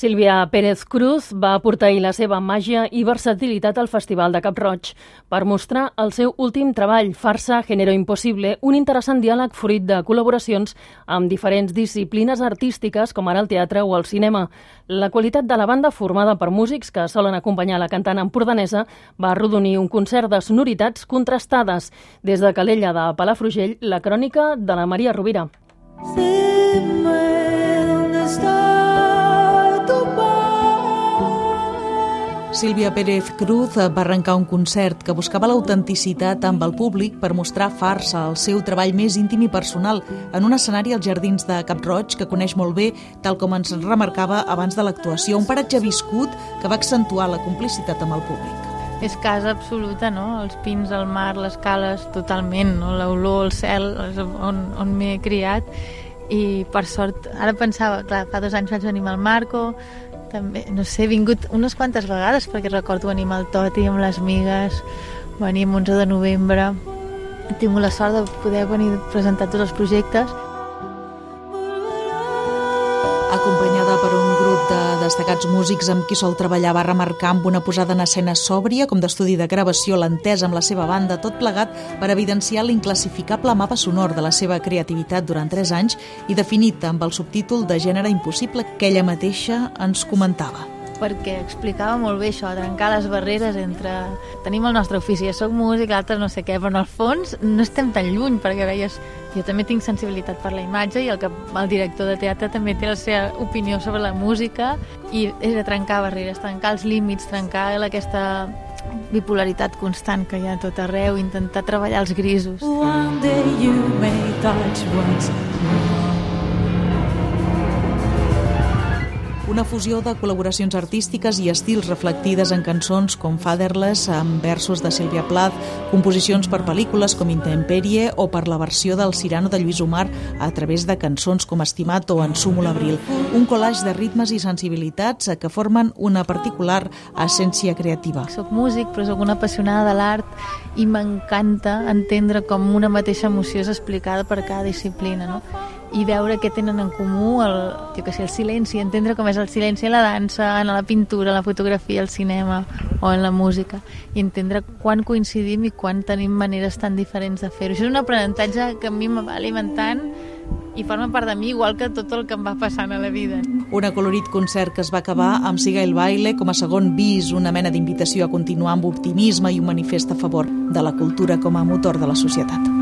Sílvia Pérez Cruz va aportar la seva màgia i versatilitat al Festival de Cap Roig per mostrar el seu últim treball, Farsa Género Impossible, un interessant diàleg fruit de col·laboracions amb diferents disciplines artístiques com ara el teatre o el cinema. La qualitat de la banda, formada per músics que solen acompanyar la cantant empordanesa, va arrodonir un concert de sonoritats contrastades. Des de Calella de Palafrugell, la crònica de la Maria Rovira. Sílvia Pérez Cruz va arrencar un concert que buscava l'autenticitat amb el públic per mostrar farsa, el seu treball més íntim i personal, en un escenari als Jardins de Cap Roig que coneix molt bé, tal com ens remarcava abans de l'actuació, un paratge viscut que va accentuar la complicitat amb el públic. És casa absoluta, no? Els pins, el mar, les cales, totalment, no? L'olor, el cel, on, on m'he criat i per sort, ara pensava, clar, fa dos anys vaig venir amb el Marco, també, no sé, he vingut unes quantes vegades perquè recordo venir amb el Toti, amb les migues, venir amb 11 de novembre. Tingut la sort de poder venir presentar tots els projectes destacats músics amb qui sol treballar, va remarcar amb una posada en escena sòbria, com d'estudi de gravació, l'entesa amb la seva banda, tot plegat per evidenciar l'inclassificable mapa sonor de la seva creativitat durant tres anys i definit amb el subtítol de gènere impossible que ella mateixa ens comentava perquè explicava molt bé això, trencar les barreres entre... Tenim el nostre ofici, jo soc músic, l'altre no sé què, però en el fons no estem tan lluny, perquè deies, jo també tinc sensibilitat per la imatge i el, que, el director de teatre també té la seva opinió sobre la música i és de trencar barreres, trencar els límits, trencar aquesta bipolaritat constant que hi ha tot arreu, intentar treballar els grisos. One day you may touch once more una fusió de col·laboracions artístiques i estils reflectides en cançons com Fatherless, amb versos de Sílvia Plath, composicions per pel·lícules com Intemperie o per la versió del Cirano de Lluís Omar a través de cançons com Estimat o En Sumo l'Abril. Un collage de ritmes i sensibilitats que formen una particular essència creativa. Soc músic, però sóc una apassionada de l'art i m'encanta entendre com una mateixa emoció és explicada per cada disciplina. No? I veure què tenen en comú el, jo que sé, el silenci, entendre com és el silenci a la dansa, en la pintura, la fotografia, el cinema o en la música i entendre quan coincidim i quan tenim maneres tan diferents de fer-ho. Això és un aprenentatge que a mi me va alimentant i forma part de mi igual que tot el que em va passant a la vida. Un acolorit concert que es va acabar amb Siga el Baile com a segon vis, una mena d'invitació a continuar amb optimisme i un manifest a favor de la cultura com a motor de la societat.